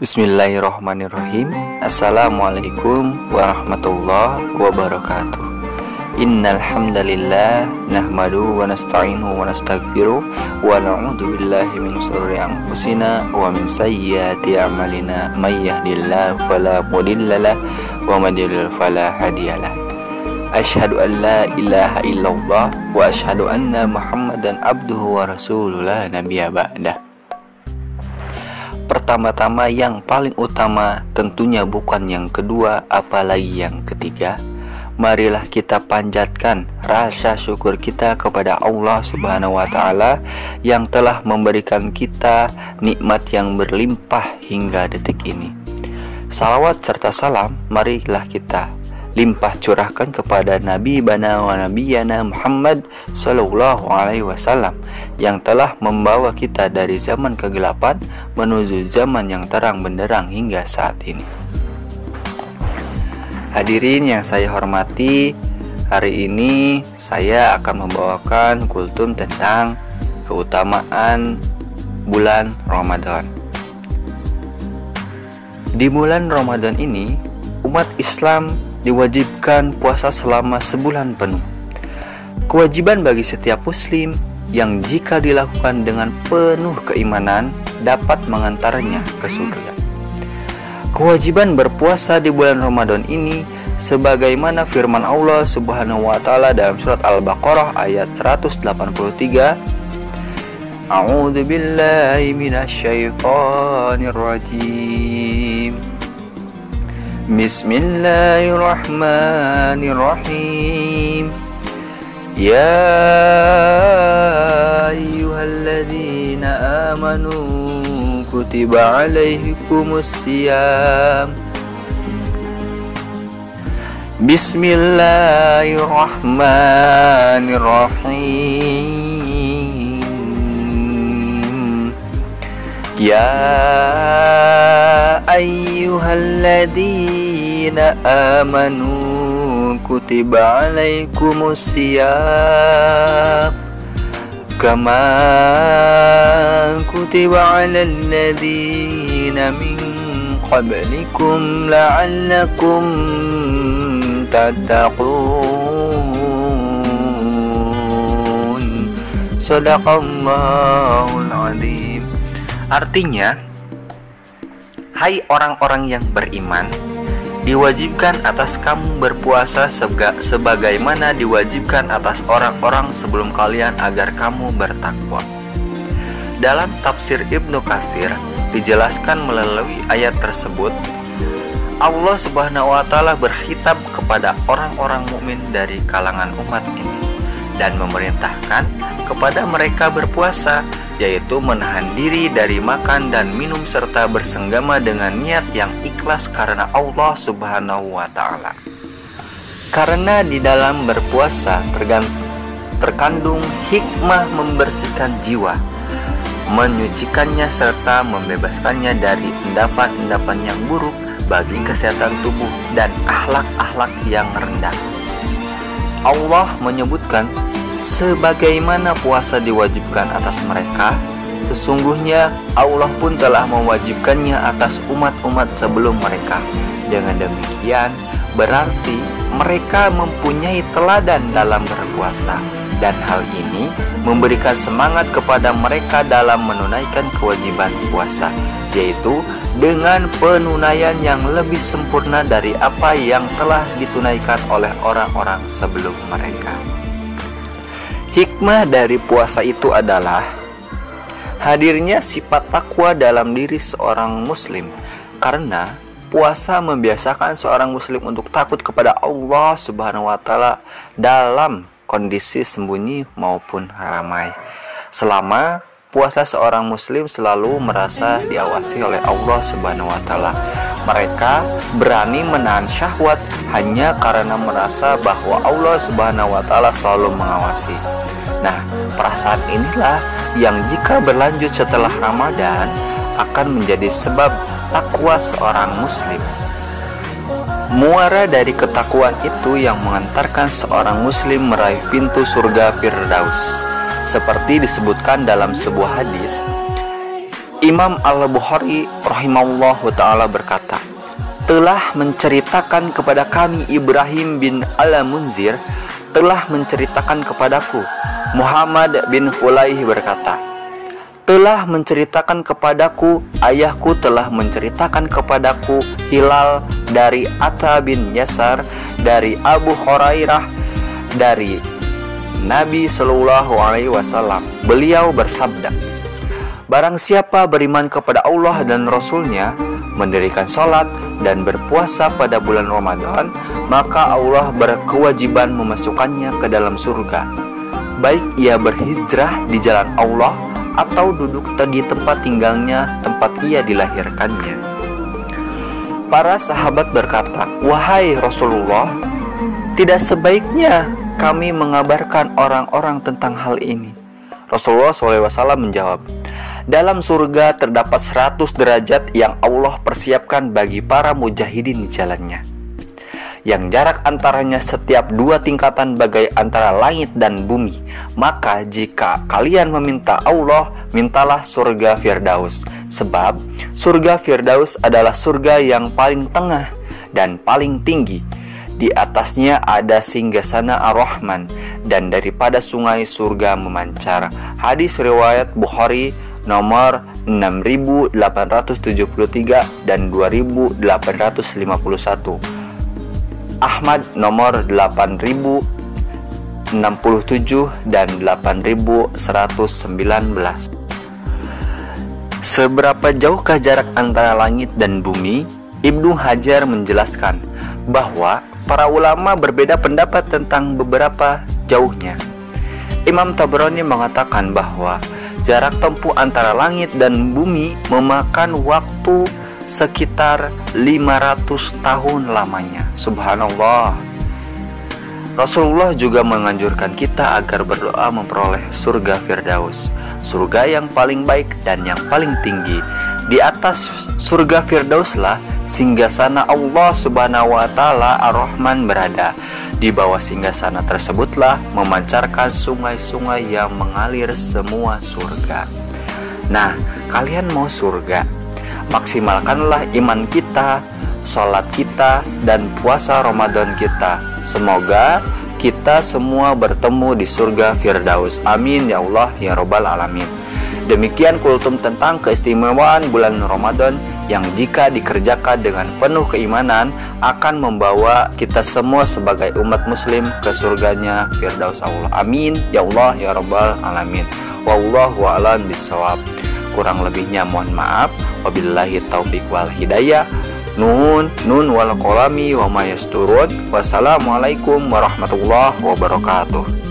Bismillahirrahmanirrahim. Assalamualaikum warahmatullahi wabarakatuh. Innal hamdalillah nahmadu wa nasta'inu wa nastaghfiru wa na'udzu billahi min shururi anfusina wa min sayyiati a'malina. May yahdihillahu fala mudhillalah wa may yudlil fala hadiyalah Ashhadu an la ilaha illallah wa ashhadu anna Muhammadan abduhu wa rasuluhu. La nabiyya ba'dah Pertama-tama yang paling utama tentunya bukan yang kedua apalagi yang ketiga Marilah kita panjatkan rasa syukur kita kepada Allah Subhanahu wa taala yang telah memberikan kita nikmat yang berlimpah hingga detik ini. Salawat serta salam marilah kita limpah curahkan kepada Nabi bana wa nabiyana Muhammad sallallahu alaihi wasallam yang telah membawa kita dari zaman kegelapan menuju zaman yang terang benderang hingga saat ini. Hadirin yang saya hormati, hari ini saya akan membawakan kultum tentang keutamaan bulan Ramadan. Di bulan Ramadan ini, umat Islam diwajibkan puasa selama sebulan penuh. Kewajiban bagi setiap muslim yang jika dilakukan dengan penuh keimanan dapat mengantarnya ke surga. Kewajiban berpuasa di bulan Ramadan ini sebagaimana firman Allah Subhanahu wa taala dalam surat Al-Baqarah ayat 183 A'udzu بسم الله الرحمن الرحيم. يا أيها الذين آمنوا كتب عليكم الصيام. بسم الله الرحمن الرحيم. يا أيها الذين آمنوا كتب عليكم الصيام كما كتب على الذين من قبلكم لعلكم تتقون صدق الله العظيم Artinya, Hai orang-orang yang beriman, diwajibkan atas kamu berpuasa sebagaimana diwajibkan atas orang-orang sebelum kalian agar kamu bertakwa. Dalam tafsir Ibnu Katsir dijelaskan melalui ayat tersebut, Allah Subhanahu wa taala berhitab kepada orang-orang mukmin dari kalangan umat ini dan memerintahkan kepada mereka berpuasa yaitu menahan diri dari makan dan minum serta bersenggama dengan niat yang ikhlas karena Allah Subhanahu wa taala. Karena di dalam berpuasa terkandung hikmah membersihkan jiwa, menyucikannya serta membebaskannya dari endapan-endapan yang buruk bagi kesehatan tubuh dan akhlak-akhlak yang rendah. Allah menyebutkan sebagaimana puasa diwajibkan atas mereka, sesungguhnya Allah pun telah mewajibkannya atas umat-umat sebelum mereka. Dengan demikian, berarti mereka mempunyai teladan dalam berpuasa, dan hal ini memberikan semangat kepada mereka dalam menunaikan kewajiban puasa, yaitu dengan penunaian yang lebih sempurna dari apa yang telah ditunaikan oleh orang-orang sebelum mereka. Hikmah dari puasa itu adalah hadirnya sifat takwa dalam diri seorang muslim karena puasa membiasakan seorang muslim untuk takut kepada Allah Subhanahu wa taala dalam kondisi sembunyi maupun ramai. Selama puasa seorang muslim selalu merasa diawasi oleh Allah Subhanahu wa taala mereka berani menahan syahwat hanya karena merasa bahwa Allah Subhanahu wa taala selalu mengawasi. Nah, perasaan inilah yang jika berlanjut setelah Ramadan akan menjadi sebab takwa seorang muslim. Muara dari ketakuan itu yang mengantarkan seorang muslim meraih pintu surga Firdaus. Seperti disebutkan dalam sebuah hadis, Imam Al-Bukhari rahimahullah taala berkata, telah menceritakan kepada kami Ibrahim bin Al-Munzir telah menceritakan kepadaku Muhammad bin Fulaih berkata telah menceritakan kepadaku ayahku telah menceritakan kepadaku Hilal dari Atta bin Yasar dari Abu Hurairah dari Nabi Shallallahu Alaihi Wasallam. Beliau bersabda Barang siapa beriman kepada Allah dan Rasulnya mendirikan sholat dan berpuasa pada bulan Ramadan, maka Allah berkewajiban memasukkannya ke dalam surga. Baik ia berhijrah di jalan Allah atau duduk di tempat tinggalnya tempat ia dilahirkannya. Para sahabat berkata, "Wahai Rasulullah, tidak sebaiknya kami mengabarkan orang-orang tentang hal ini." Rasulullah SAW menjawab, dalam surga terdapat 100 derajat yang Allah persiapkan bagi para mujahidin di jalannya. Yang jarak antaranya setiap dua tingkatan bagai antara langit dan bumi. Maka jika kalian meminta Allah, mintalah surga Firdaus. Sebab surga Firdaus adalah surga yang paling tengah dan paling tinggi. Di atasnya ada singgasana Ar-Rahman dan daripada sungai surga memancar. Hadis riwayat Bukhari nomor 6873 dan 2851. Ahmad nomor 8067 dan 8119. Seberapa jauhkah jarak antara langit dan bumi? Ibnu Hajar menjelaskan bahwa para ulama berbeda pendapat tentang beberapa jauhnya. Imam Tabrani mengatakan bahwa jarak tempuh antara langit dan bumi memakan waktu sekitar 500 tahun lamanya. Subhanallah. Rasulullah juga menganjurkan kita agar berdoa memperoleh surga Firdaus, surga yang paling baik dan yang paling tinggi. Di atas surga Firdauslah singgasana Allah Subhanahu wa taala Ar-Rahman berada. Di bawah singgasana tersebutlah memancarkan sungai-sungai yang mengalir semua surga. Nah, kalian mau surga? Maksimalkanlah iman kita, sholat kita, dan puasa Ramadan kita. Semoga kita semua bertemu di surga Firdaus. Amin ya Allah ya Robbal Alamin. Demikian kultum tentang keistimewaan bulan Ramadan yang jika dikerjakan dengan penuh keimanan akan membawa kita semua sebagai umat muslim ke surganya Firdaus Allah. Amin ya Allah ya rabbal alamin. Wallahu a'lam bishawab. Kurang lebihnya mohon maaf. Wabillahi taufik wal hidayah. Nun nun wal kolami wa mayasturun. Wassalamualaikum warahmatullahi wabarakatuh.